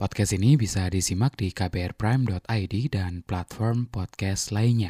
Podcast ini bisa disimak di kbrprime.id dan platform podcast lainnya.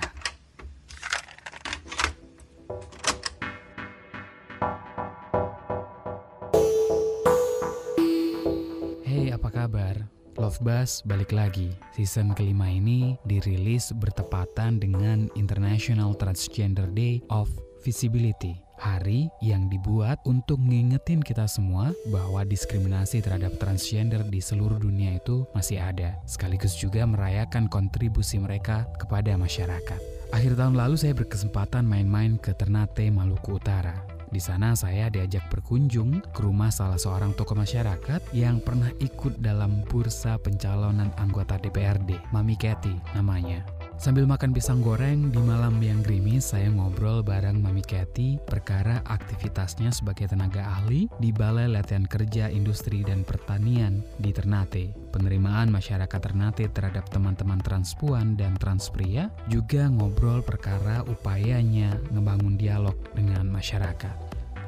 Hey, apa kabar? Love Buzz balik lagi. Season kelima ini dirilis bertepatan dengan International Transgender Day of Visibility. Hari yang dibuat untuk ngingetin kita semua bahwa diskriminasi terhadap transgender di seluruh dunia itu masih ada, sekaligus juga merayakan kontribusi mereka kepada masyarakat. Akhir tahun lalu saya berkesempatan main-main ke Ternate, Maluku Utara. Di sana saya diajak berkunjung ke rumah salah seorang tokoh masyarakat yang pernah ikut dalam bursa pencalonan anggota DPRD, Mami Kathy namanya. Sambil makan pisang goreng di malam yang gerimis, saya ngobrol bareng Mami Kathy perkara aktivitasnya sebagai tenaga ahli di Balai Latihan Kerja Industri dan Pertanian di Ternate. Penerimaan masyarakat Ternate terhadap teman-teman transpuan dan transpria juga ngobrol perkara upayanya ngebangun dialog dengan masyarakat.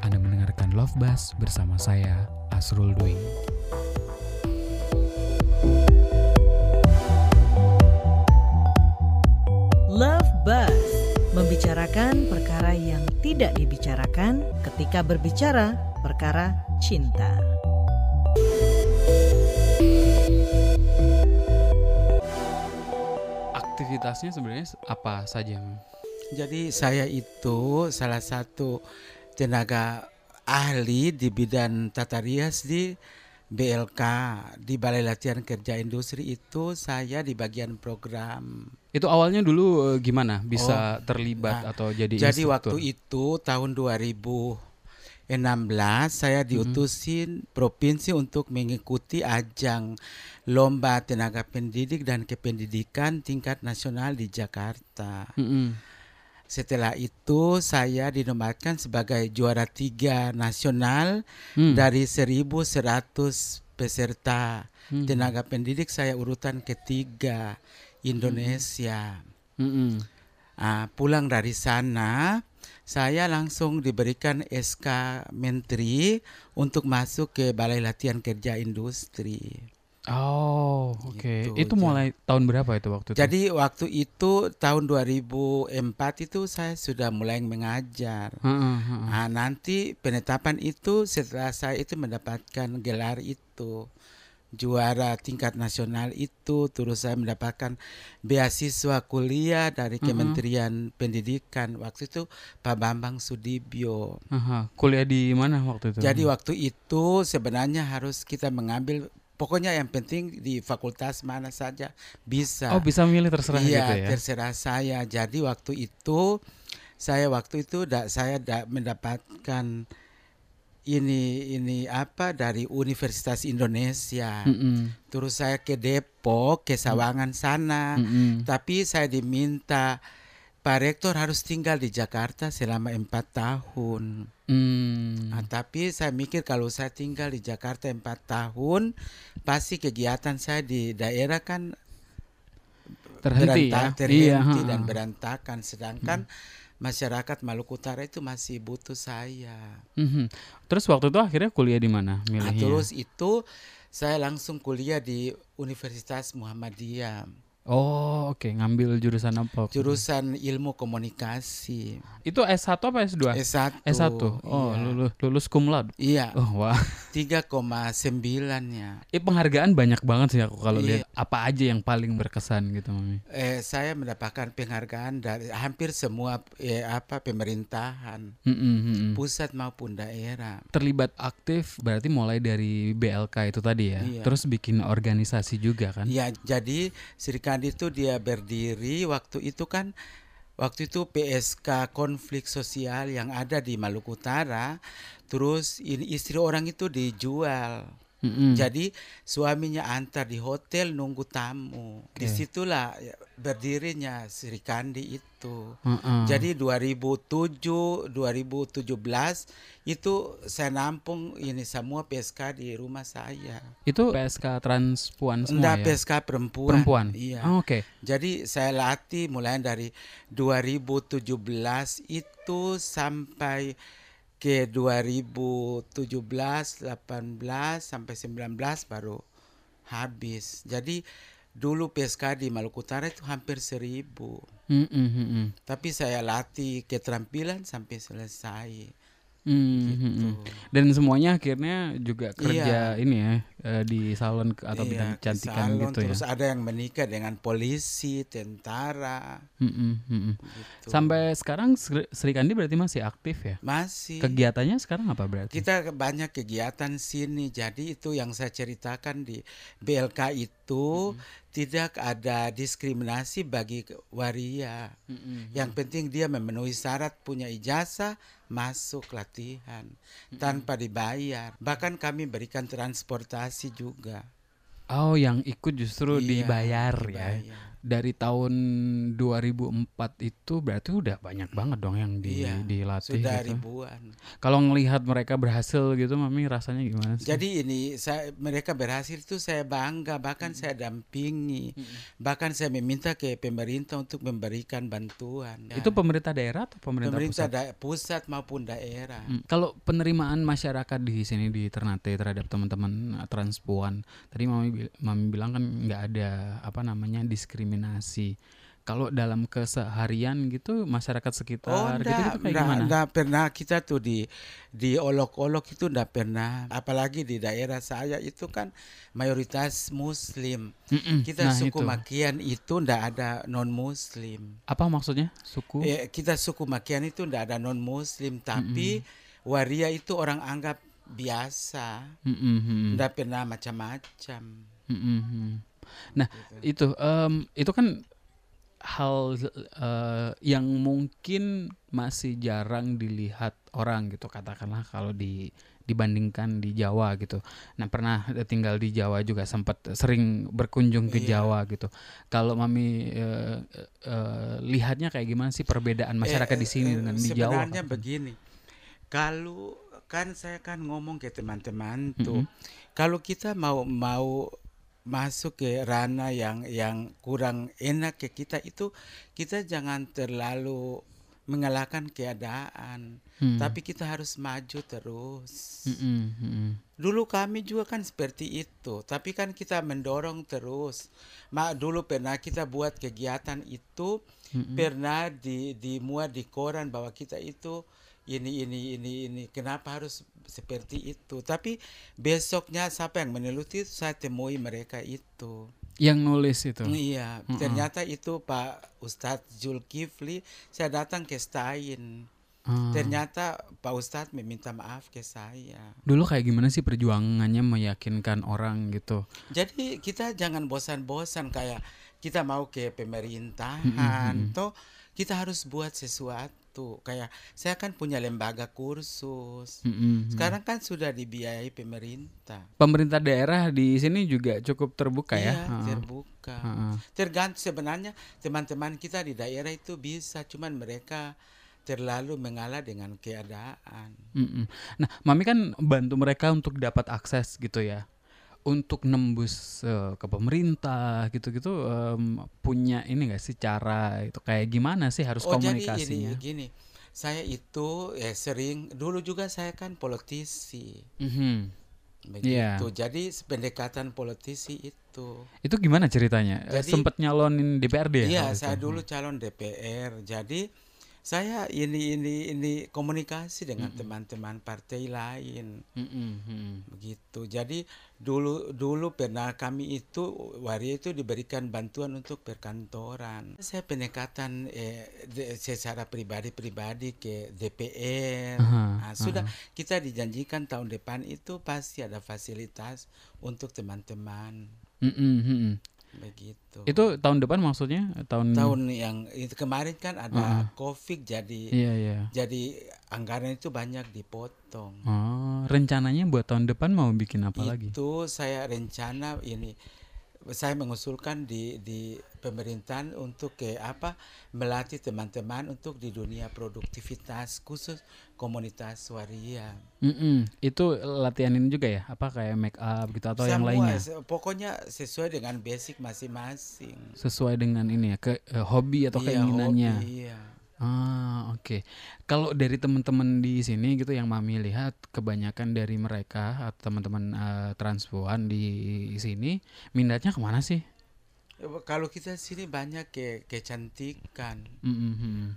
Anda mendengarkan Love Buzz bersama saya, Asrul Dwi. Membicarakan perkara yang tidak dibicarakan ketika berbicara perkara cinta. Aktivitasnya sebenarnya apa saja? Jadi saya itu salah satu tenaga ahli di bidang tata rias di BLK di Balai Latihan Kerja Industri itu saya di bagian program. Itu awalnya dulu eh, gimana bisa terlibat nah, atau jadi Jadi instruktur? waktu itu tahun 2016 saya diutusin provinsi untuk mengikuti ajang lomba tenaga pendidik dan kependidikan tingkat nasional di Jakarta. Mm-mm. Setelah itu saya dinobatkan sebagai juara tiga nasional Hmm. dari 1.100 peserta Hmm. tenaga pendidik saya urutan ketiga Indonesia. Mm-mm. Ah, pulang dari sana saya langsung diberikan SK Menteri untuk masuk ke Balai Latihan Kerja Industri. Oh, oke. Gitu, Itu jadi- mulai tahun berapa itu waktu itu? Jadi waktu itu tahun 2004 itu saya sudah mulai mengajar. Heeh, heeh. Nah, nanti penetapan itu setelah saya itu mendapatkan gelar itu juara tingkat nasional itu terus saya mendapatkan beasiswa kuliah dari. Kementerian Pendidikan waktu itu Pak Bambang Sudibyo. Aha. Kuliah di mana waktu itu? Jadi waktu itu sebenarnya harus kita mengambil pokoknya yang penting di fakultas mana saja bisa. Oh, bisa milih terserah iya, gitu ya. terserah saya. Jadi waktu itu saya waktu itu da, saya da, mendapatkan ini ini apa dari Universitas Indonesia. Mm-mm. Terus saya ke Depok, ke Sawangan sana. Mm-mm. Tapi saya diminta Pak Rektor harus tinggal di Jakarta selama empat tahun. Mm. Nah, tapi saya mikir kalau saya tinggal di Jakarta empat tahun, pasti kegiatan saya di daerah kan Terhenti ya. berantak- terhenti Iya, dan berantakan. Sedangkan masyarakat Maluku Utara itu masih butuh saya. Mhm. Terus waktu itu akhirnya kuliah di mana Nah, terus itu saya langsung kuliah di Universitas Muhammadiyah, Oh, oke. Ngambil jurusan apa? jurusan Ilmu Komunikasi Itu S1 apa S2? S1. S1. Oh, iya. lulus lulus cum laude. Iya, Oh, wah. 3,9-nya. Eh, penghargaan banyak banget sih aku kalau Iya. lihat apa aja yang paling berkesan gitu, Mami. Eh, saya mendapatkan penghargaan dari hampir semua eh, apa pemerintahan, Mm-mm, mm-mm. pusat maupun daerah. Terlibat aktif berarti mulai dari BLK itu tadi ya. Iya. Terus bikin organisasi juga kan? Ya, jadi Sri Kandi itu dia berdiri waktu itu kan waktu itu PSK konflik sosial yang ada di Maluku Utara, terus istri orang itu dijual. Mm-mm. Jadi suaminya antar di hotel nunggu tamu. Oke. Di situlah ya, berdirinya Sri Kandi itu. Heeh. Jadi 2007, 2017 itu saya nampung ini semua PSK di rumah saya. itu PSK transpuan semua Enggak ya? PSK perempuan. Perempuan. Iya. Oh, Oke. Jadi saya latih mulai dari 2017 itu sampai ke 2017, 18 sampai 19 baru habis. Jadi dulu PSK di Maluku Utara itu hampir seribu. Mm, mm, mm, mm. Tapi saya latih keterampilan sampai selesai. Hmm, hmm, Gitu. hmm. Dan semuanya akhirnya juga kerja Iya. ini ya eh, di salon atau bidang Iya, ke kecantikan salon, gitu ya. Terus ada yang menikah dengan polisi, tentara, Mm, mm, mm, mm. gitu. Sampai sekarang Sri Kandi berarti masih aktif ya? masih. Kegiatannya sekarang apa berarti? Kita banyak kegiatan sini, jadi itu yang saya ceritakan di BLK itu tidak ada diskriminasi bagi waria. Yang penting dia memenuhi syarat punya ijazah masuk latihan tanpa dibayar. Bahkan kami berikan transportasi juga. Oh, yang ikut justru Iya, dibayar ya. Dari tahun 2004 itu berarti udah banyak banget dong yang di, Iya, dilatih Sudah gitu. ribuan. Kalau ngelihat mereka berhasil gitu, Mami rasanya gimana sih? Jadi ini saya mereka berhasil itu saya bangga bahkan saya dampingi bahkan saya meminta ke pemerintah untuk memberikan bantuan. itu pemerintah daerah atau pemerintah, pemerintah pusat? da- pusat maupun daerah. Hmm, Kalau penerimaan masyarakat di sini di Ternate terhadap teman-teman uh, transpuan, tadi mami, mami bilang kan nggak ada apa namanya diskriminasi. Kalau dalam keseharian gitu masyarakat Oh, sekitar gitu, enggak, gitu kayak enggak, gimana? enggak pernah kita tuh di di olok-olok itu enggak pernah. Apalagi di daerah saya itu kan mayoritas muslim. Mm-mm, Kita nah suku itu. Makian itu enggak ada non-muslim. Apa maksudnya suku? Eh, kita suku Makian itu enggak ada non-muslim, tapi waria itu orang anggap biasa. Mm-mm, mm-mm, Enggak pernah macam-macam. mm. Nah itu em, itu kan hal eh, yang mungkin masih jarang dilihat orang gitu katakanlah kalau di dibandingkan di Jawa gitu. Nah pernah tinggal di Jawa juga sempat sering berkunjung ke Iya. Jawa gitu. Kalau mami eh, eh, lihatnya kayak gimana sih perbedaan masyarakat Eh, di sini eh, dengan di Jawa? Sebenarnya begini, kalau kan saya kan ngomong ke teman-teman tuh, kalau kita mau mau masuk ke ranah yang yang kurang enak ke kita itu kita jangan terlalu mengalahkan keadaan, Hmm. tapi kita harus maju terus. Mm-mm, mm-mm. Dulu kami juga kan seperti itu, tapi kan kita mendorong terus. Ma dulu pernah kita buat kegiatan itu, pernah di dimuat di koran bahwa kita itu ini ini ini ini kenapa harus seperti itu. Tapi besoknya siapa yang meneliti saya temui mereka itu. Yang nulis itu. Iya, ternyata itu Pak Ustadz Zulkifli saya datang ke Stein. Ah. Ternyata Pak Ustadz meminta maaf ke saya. Dulu kayak gimana sih perjuangannya meyakinkan orang gitu? Jadi kita jangan bosan-bosan kayak kita mau ke pemerintahan, toh kita harus buat sesuatu. Kayak saya kan punya lembaga kursus. Mm-mm. Sekarang kan sudah dibiayai pemerintah. Pemerintah daerah di sini juga cukup terbuka ya. Iya, Heeh. terbuka. Heeh. Tergantung sebenarnya teman-teman kita di daerah itu bisa, cuman mereka terlalu mengalah dengan keadaan. Mm-mm. Nah, Mami kan bantu mereka untuk dapat akses gitu ya. Untuk nembus eh, ke pemerintah gitu-gitu em, punya ini gak sih cara itu kayak gimana sih harus Oh jadi komunikasinya? ini gini, saya itu eh, sering dulu juga saya kan politisi. Mhm. begitu jadi pendekatan politisi itu Itu gimana ceritanya? Jadi- Sempet nyalonin DPRD ya? iya saya itu? dulu calon DPR jadi saya ini ini ini komunikasi dengan teman-teman partai lain. Mm. begitu. Jadi dulu dulu pernah kami itu waria itu diberikan bantuan untuk perkantoran. Saya pendekatan eh, de- secara pribadi-pribadi ke DPR Aha, Nah, sudah kita dijanjikan tahun depan itu pasti ada fasilitas untuk teman-teman. Mm-mm, mm-mm. Begitu Itu tahun depan maksudnya tahun tahun yang itu kemarin kan ada covid jadi Iya iya. jadi anggaran itu banyak dipotong Oh, rencananya buat tahun depan mau bikin apa lagi? itu saya rencana ini saya mengusulkan di di pemerintahan untuk ke apa melatih teman-teman untuk di dunia produktivitas khusus komunitas waria Mm-mm. Itu latihan ini juga ya? Apa kayak make up gitu atau yang Semua, lainnya? se- pokoknya sesuai dengan basic masing-masing Sesuai dengan ini ya ke eh, hobi atau Iya, keinginannya. hobi, iya. Ah, oke. Kalau dari teman-teman di sini gitu yang Mami lihat kebanyakan dari mereka atau teman-teman eh, transpuan di sini minatnya ke mana sih? Kalau kita sini banyak ke kecantikan. Mm-mm.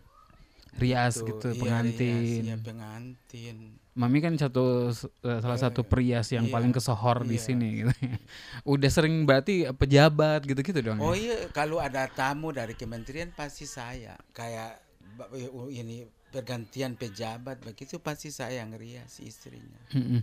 Rias Tuh, gitu, iya, pengantin. rias, iya, pengantin. Mami kan satu eh, salah satu prias yang iya, paling kesohor di iya. sini gitu. Udah sering berarti pejabat gitu-gitu dong. Oh ya? iya, kalau ada tamu dari kementerian pasti saya. Kayak ini pergantian pejabat begitu pasti saya rias istrinya. Mm-mm.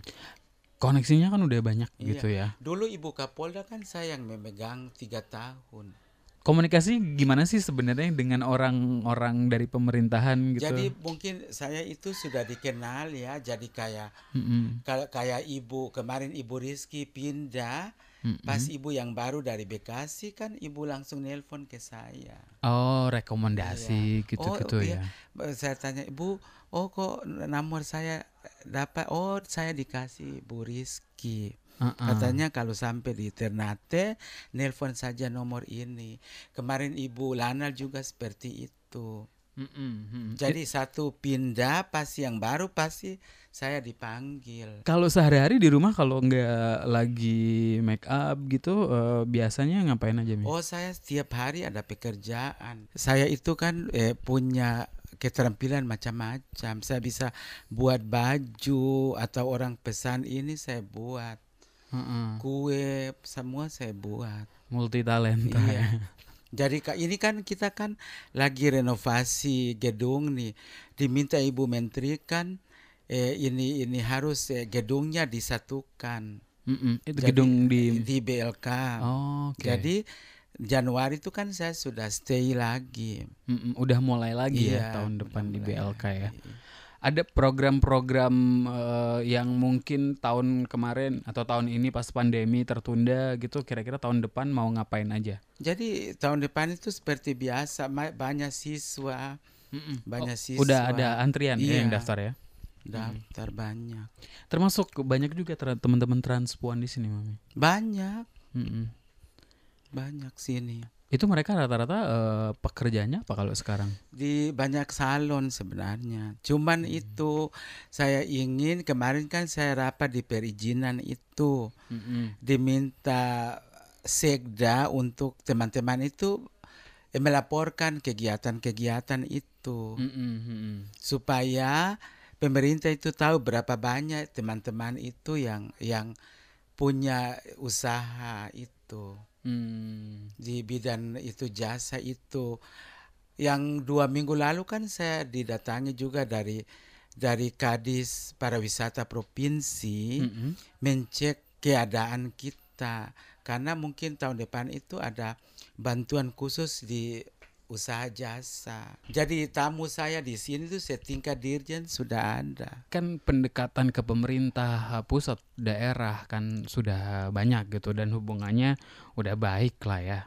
Koneksinya kan udah banyak Iya. gitu ya. Dulu ibu Kapolda kan saya yang memegang tiga tahun. Komunikasi gimana sih sebenarnya dengan orang-orang dari pemerintahan gitu? Jadi mungkin saya itu sudah dikenal ya. Jadi kayak Mm-mm. kayak kayak ibu kemarin ibu Rizky pindah. Mm-mm. Pas ibu yang baru dari Bekasi kan ibu langsung nelpon ke saya. Oh, rekomendasi gitu-gitu Oh, iya. ya. Saya tanya ibu, oh kok nomor saya dapat? Oh saya dikasih Bu Rizky. Uh-uh. Katanya kalau sampai di Ternate, nelpon saja nomor ini. Kemarin Ibu Lana juga seperti itu. Mm-mm, mm. Jadi satu pindah, pasti yang baru pasti saya dipanggil. Kalau sehari-hari di rumah kalau nggak lagi make up gitu eh, biasanya ngapain aja Mi? Oh saya setiap hari ada pekerjaan. Saya itu kan eh, punya keterampilan macam-macam. Saya bisa buat baju atau orang pesan ini saya buat. Heeh. Kue semua saya buat. Multi talenta. Iya. Jadi ini kan kita kan lagi renovasi gedung nih. Diminta Ibu Menteri kan eh, ini ini harus eh, gedungnya disatukan. Mm-mm. Itu Jadi, gedung di di BLK. Oh, oke. Jadi Januari itu kan saya sudah stay lagi. Mm-mm, udah mulai lagi ya Iya, tahun udah depan di BLK ya. lagi. Ada program-program eh, yang mungkin tahun kemarin atau tahun ini pas pandemi tertunda gitu kira-kira tahun depan mau ngapain aja? Jadi tahun depan itu seperti biasa banyak siswa, Mm-mm. banyak Oh, siswa. udah ada antrian ya yang Iya. daftar ya? daftar banyak. Termasuk banyak juga ter- teman-teman transpuan di sini, Mami. Banyak, Mm-mm. banyak sini. Itu mereka rata-rata eh, pekerjaannya apa kalau sekarang? di banyak salon sebenarnya. Cuman itu saya ingin kemarin kan saya rapat di perizinan itu Mm-mm. diminta sekda untuk teman-teman itu eh, melaporkan kegiatan-kegiatan itu mm-mm. supaya pemerintah itu tahu berapa banyak teman-teman itu yang yang punya usaha itu Hmm. di bidang itu jasa itu yang dua minggu lalu kan saya didatangi juga dari dari Kadis Pariwisata Provinsi Mm-mm. mencek keadaan kita karena mungkin tahun depan itu ada bantuan khusus di usaha jasa. Jadi tamu saya di sini tuh setingkat dirjen sudah ada. Kan pendekatan ke pemerintah pusat daerah kan sudah banyak gitu dan hubungannya udah baik lah ya.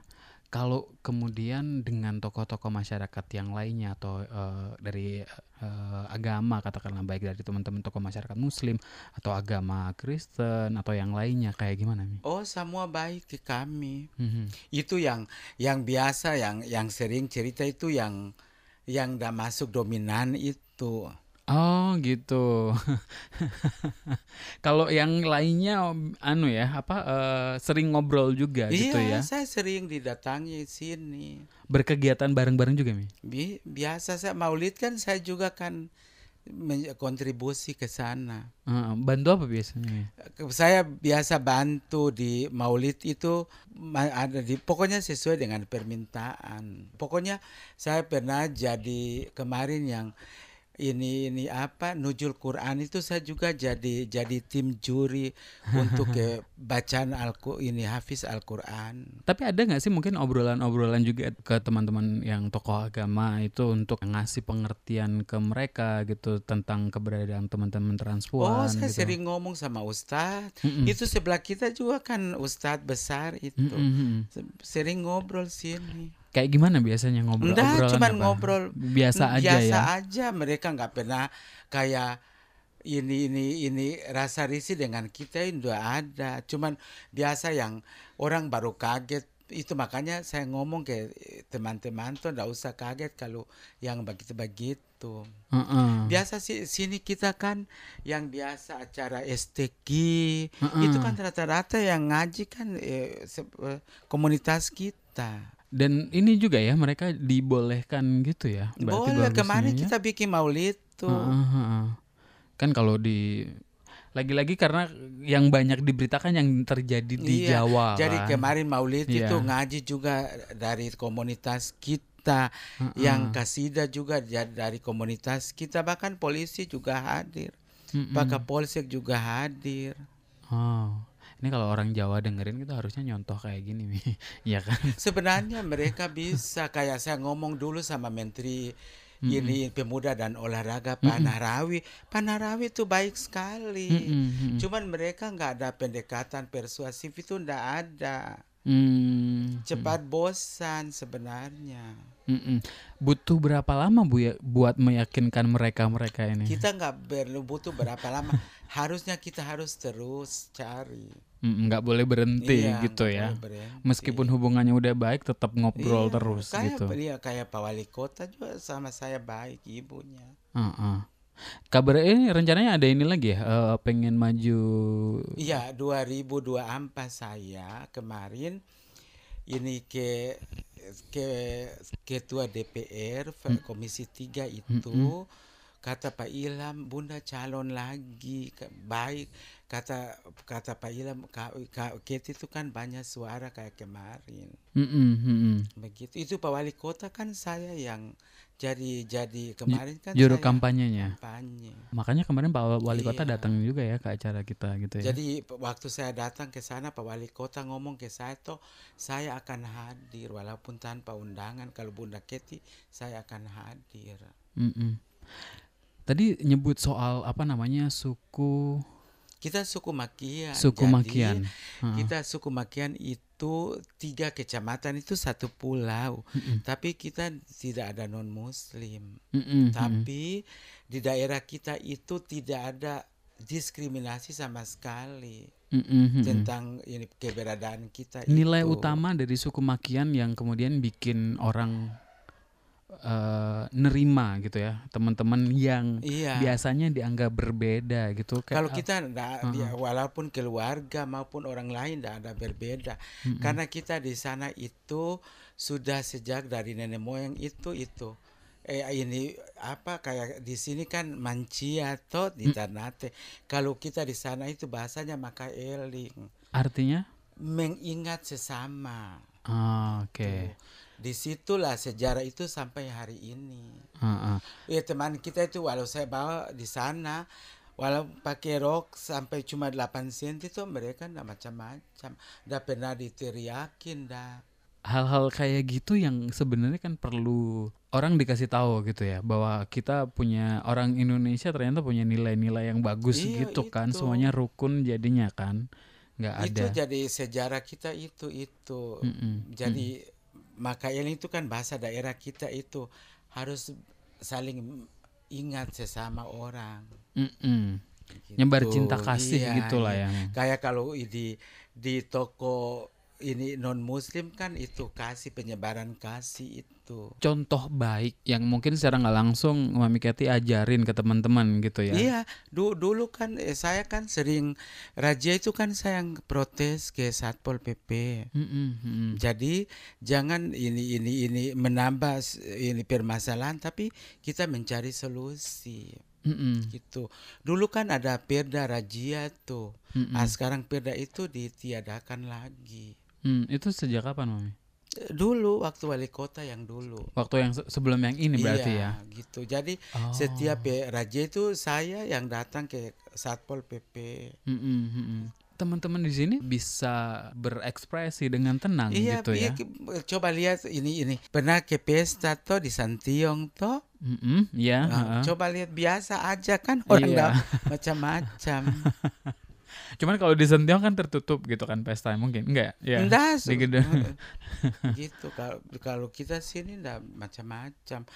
Kalau kemudian dengan tokoh-tokoh masyarakat yang lainnya atau eh, dari eh, agama katakanlah baik dari teman-teman tokoh masyarakat Muslim atau agama Kristen atau yang lainnya kayak gimana Mi? Oh, semua baik ke kami. Mhm. itu yang yang biasa yang yang sering cerita itu yang yang udah masuk dominan itu Oh gitu. Kalau yang lainnya anu ya apa eh, sering ngobrol juga gitu ya. iya saya sering didatangi sini Berkegiatan bareng-bareng juga Mi. Bi- biasa saya maulid kan saya juga kan kontribusi ke sana Heeh, bantu apa biasanya? Saya biasa bantu di maulid itu ada di pokoknya sesuai dengan permintaan pokoknya saya pernah jadi kemarin yang ini ini apa nujul Quran itu saya juga jadi jadi tim juri untuk ke bacaan al ini hafiz Al Quran Tapi ada nggak sih mungkin obrolan-obrolan juga ke teman-teman yang tokoh agama itu untuk ngasih pengertian ke mereka gitu tentang keberadaan teman-teman oh transpuan saya gitu. sering ngomong sama Ustadz Mm-mm. itu sebelah kita juga kan Ustadz besar itu mm-mm. Se- sering ngobrol sini Kayak gimana biasanya ngobrol? Enggak, cuman apa? ngobrol biasa aja biasa ya. aja mereka nggak pernah kayak ini ini ini rasa risih dengan kita itu ada cuman biasa yang orang baru kaget itu makanya saya ngomong ke teman-teman tuh nggak usah kaget kalau yang begitu-begitu. Heeh. Biasa sih sini kita kan yang biasa acara STQ Heeh. itu kan rata-rata yang ngaji kan eh, eh, komunitas kita. Dan ini juga ya mereka dibolehkan gitu ya. berarti Boleh kemarin ya. kita bikin maulid tuh. Heeh, heeh. Kan kalau di lagi-lagi karena yang banyak diberitakan yang terjadi di Iya, Jawa Jadi kan. kemarin maulid Iya. itu ngaji juga dari komunitas kita, Heeh. yang kasida juga dari komunitas kita, bahkan polisi juga hadir, Mm-mm. bahkan polsek juga hadir. Oh. Ini kalau orang Jawa dengerin itu harusnya nyontoh kayak gini. Iya kan? Sebenarnya mereka bisa kayak saya ngomong dulu sama Menteri ini pemuda dan olahraga Pak Nahrawi. Pak Nahrawi itu baik sekali. Mm-mm, mm-mm. Cuman mereka nggak ada pendekatan persuasif itu ndak ada. Hmm. Cepat bosan sebenarnya. Mm-mm. Butuh berapa lama Bu ya buat meyakinkan mereka-mereka ini? Kita nggak perlu butuh berapa lama. Harusnya kita harus terus cari. Mm, nggak boleh berhenti Iya, gitu ya. berhenti. Meskipun hubungannya udah baik tetap ngobrol Iya, terus kayak, gitu. Iya, kayak Pak Wali Kota juga sama saya baik ibunya. Heeh. Kabar ini rencananya ada ini lagi ya, eh, pengen maju. Iya, 2024 saya kemarin ini ke ke ketua DPR F- Komisi 3 itu kata Pak Ilham Bunda calon lagi baik kata kata Pak Ilham ka, ka, kita itu kan banyak suara kayak kemarin Mm-mm, mm-mm. begitu itu Pak Wali Kota kan saya yang jadi jadi kemarin kan Juru kampanyenya. kampanye Makanya kemarin Pak Wali Kota Iya. datang juga ya ke acara kita gitu ya. Jadi waktu saya datang ke sana Pak Wali Kota ngomong ke saya toh saya akan hadir walaupun tanpa undangan kalau Bunda Keti saya akan hadir. Mm-mm. Tadi nyebut soal apa namanya suku Kita suku Makian. suku jadi Makian. Kita suku Makian itu tiga kecamatan itu satu pulau, Mm-mm. tapi kita tidak ada non Muslim. Tapi di daerah kita itu tidak ada diskriminasi sama sekali mm-mm. tentang ini keberadaan kita. nilai itu. utama dari suku Makian yang kemudian bikin orang eh, nerima gitu ya teman-teman yang Iya. biasanya dianggap berbeda gitu Kalau kita ndak- dia- walaupun keluarga maupun orang lain tidak ada berbeda, Mm-mm. karena kita di sana itu sudah sejak dari nenek moyang itu itu. Eh ini apa kayak di sini kan mancia atau di Ternate. Kalau kita di sana itu bahasanya maka eling, artinya mengingat sesama. Ah, oke Di situlah sejarah itu sampai hari ini. Ah, ah. Ya teman kita itu walau saya bawa di sana walau pakai rok sampai cuma 8 cm itu mereka ndak macam-macam. Ndak pernah diteriakin dah. hal-hal kayak gitu yang sebenarnya kan perlu orang dikasih tahu gitu ya bahwa kita punya orang Indonesia ternyata punya nilai-nilai yang bagus Iya, gitu kan itu. semuanya rukun jadinya kan nggak Itu ada jadi sejarah kita itu itu. Mm-mm, Jadi maka ini itu kan bahasa daerah kita itu harus saling ingat sesama orang. Mm-mm. gitu. nyebar cinta kasih Iya, gitu lah iya. yang Kayak kalau di di toko ini non muslim kan itu kasih penyebaran kasih itu. contoh baik yang mungkin secara nggak langsung Mami Keti ajarin ke teman-teman gitu ya Iya, du- dulu kan eh, saya kan sering raja itu kan saya yang protes ke Satpol PP. Mm-mm, mm-mm. Jadi jangan ini ini ini menambah ini permasalahan tapi kita mencari solusi Mm-mm, gitu. Dulu kan ada Perda Rajia tuh. mm-mm. Ah, sekarang Perda itu ditiadakan lagi. Mm, itu sejak kapan Mami Dulu waktu wali kota yang dulu. waktu yang se- sebelum yang ini berarti ya iya, gitu. Jadi Oh. setiap eh, raja itu saya yang datang ke Satpol PP. Mm-mm, mm-mm. teman-teman di sini bisa berekspresi dengan tenang Iya, gitu iya, ya ke- coba lihat ini ini. Pernah ke pesta toh di Santiong toh? Mm-mm, ya Nah, heeh. coba lihat biasa aja kan orang Iya. dah macam-macam. Cuman kalau di Sentiong kan tertutup gitu kan pesta mungkin enggak ya Enggak, di gedung. gitu kalau kalau kita sini enggak macam-macam.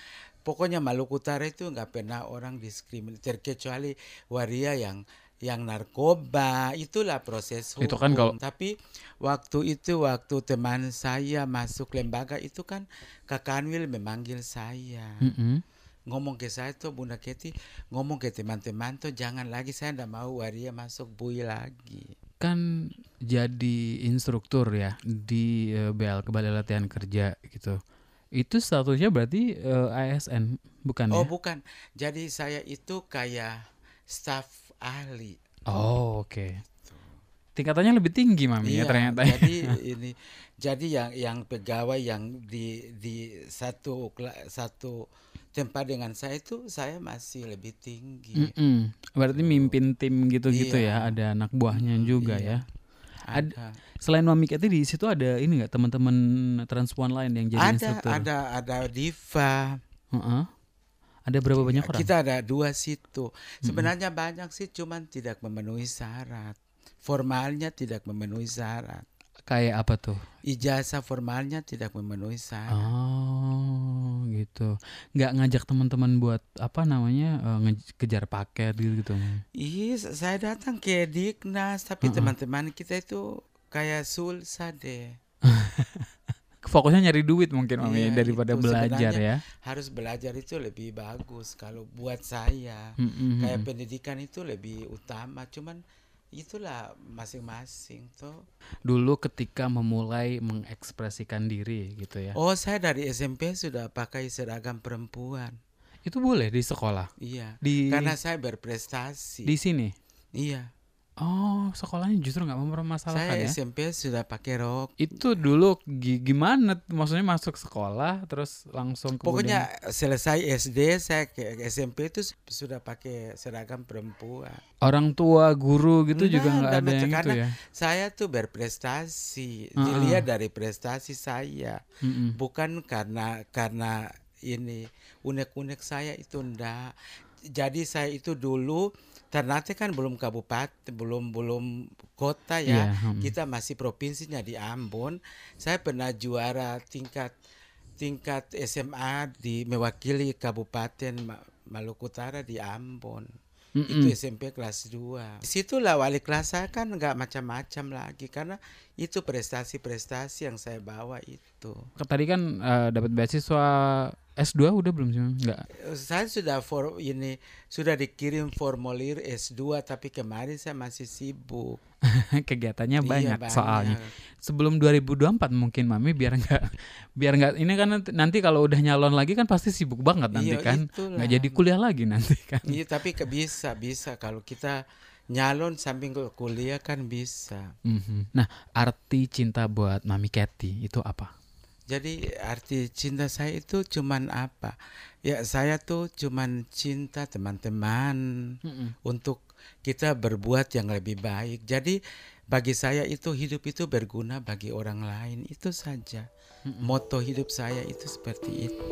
Pokoknya Maluku Utara itu nggak pernah orang diskriminasi terkecuali waria yang yang narkoba itulah proses hukum. Itu kan kalau- tapi waktu itu waktu teman saya masuk lembaga itu kan Kak Kanwil memanggil saya Mm-mm. Ngomong ke saya tuh Bunda Keti ngomong ke teman-teman tuh jangan lagi saya ndak mau waria masuk bui lagi kan jadi instruktur ya di eh, BL Balai Latihan Kerja gitu. Itu statusnya berarti eh, ASN bukan oh ya? bukan jadi saya itu kayak staf ahli Oh, oke. Tingkatannya lebih tinggi mami ya Iya, ternyata. jadi ini jadi yang yang pegawai yang di di satu satu tempat dengan saya itu saya masih lebih tinggi Mm-mm. Berarti mimpin tim gitu-gitu Iya. ya, ada anak buahnya juga iya. ya. ad- ada Selain Mami Keti di situ ada ini nggak teman-teman transpuan lain yang jadi ada instruktur? ada ada diva Heeh. Ada berapa banyak orang? kita ada dua situ sebenarnya banyak sih cuman tidak memenuhi syarat formalnya tidak memenuhi syarat Kayak apa tuh? ijazah formalnya tidak memenuhi syarat Oh, gitu. Nggak ngajak teman-teman buat apa namanya nge- kejar paket gitu gitu. Iya, saya datang ke Diknas, tapi Heeh. teman-teman kita itu kayak sulsa deh. Fokusnya nyari duit mungkin Mami Iya, daripada itu belajar ya. Harus belajar itu lebih bagus kalau buat saya. Mm-mm. Kayak pendidikan itu lebih utama, cuman itulah masing-masing tuh. Dulu ketika memulai mengekspresikan diri gitu ya. Oh, saya dari SMP sudah pakai seragam perempuan. Itu boleh di sekolah. Iya. Di Karena saya berprestasi. di sini. Iya. Oh, sekolahnya justru nggak mempermasalahkan Saya ya. SMP sudah pakai rok. Itu dulu gi- gimana? Maksudnya masuk sekolah terus langsung kemudian- Pokoknya selesai SD saya ke SMP itu sudah pakai seragam perempuan. orang tua guru gitu Enggak, juga nggak enggak ada yang itu ya. Saya tuh berprestasi, Heeh. dilihat dari prestasi saya, Mm-mm. bukan karena karena ini unek-unek saya itu ndak. Jadi saya itu dulu Ternate kan belum kabupaten, belum belum kota ya. Iya, mm. Kita masih provinsinya di Ambon. Saya pernah juara tingkat tingkat SMA di mewakili Kabupaten Ma- Maluku Utara di Ambon. Mm-mm. Itu SMP kelas 2. Situlah wali kelas saya kan nggak macam-macam lagi karena itu prestasi-prestasi yang saya bawa itu. Tadi kan eh, dapat beasiswa S2 udah belum sih? Enggak. Saya sudah for ini sudah dikirim formulir S2 tapi kemarin saya masih sibuk. Kegiatannya Iya, banyak soalnya. banyak. Sebelum 2024 mungkin Mami biar enggak biar enggak ini kan nanti, nanti kalau udah nyalon lagi kan pasti sibuk banget nanti Iya, kan. itulah. Nggak jadi kuliah lagi nanti kan. Iya tapi ke bisa bisa kalau kita nyalon sambil ke kuliah kan bisa. Mhm. Nah, arti cinta buat Mami Cathy itu apa? Jadi arti cinta saya itu cuman apa? Ya saya tuh cuman cinta teman-teman untuk kita berbuat yang lebih baik. Jadi bagi saya itu hidup itu berguna bagi orang lain itu saja. Moto hidup saya itu seperti itu.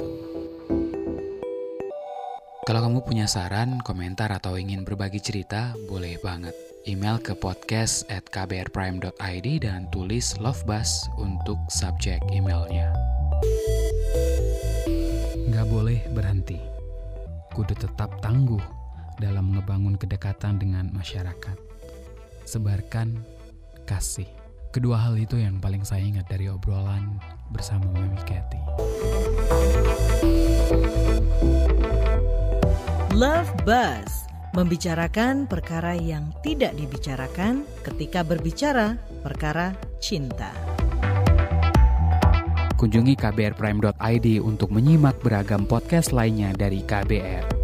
Kalau kamu punya saran, komentar, atau ingin berbagi cerita, boleh banget. Email ke podcast at kbrprime.id dan tulis Love Bus untuk subjek emailnya. Nggak boleh berhenti. Kudu tetap tangguh dalam ngebangun kedekatan dengan masyarakat. Sebarkan kasih. Kedua hal itu yang paling saya ingat dari obrolan bersama Mami Cathy. Love Buzz membicarakan perkara yang tidak dibicarakan ketika berbicara perkara cinta. Kunjungi kbrprime.id untuk menyimak beragam podcast lainnya dari KBR.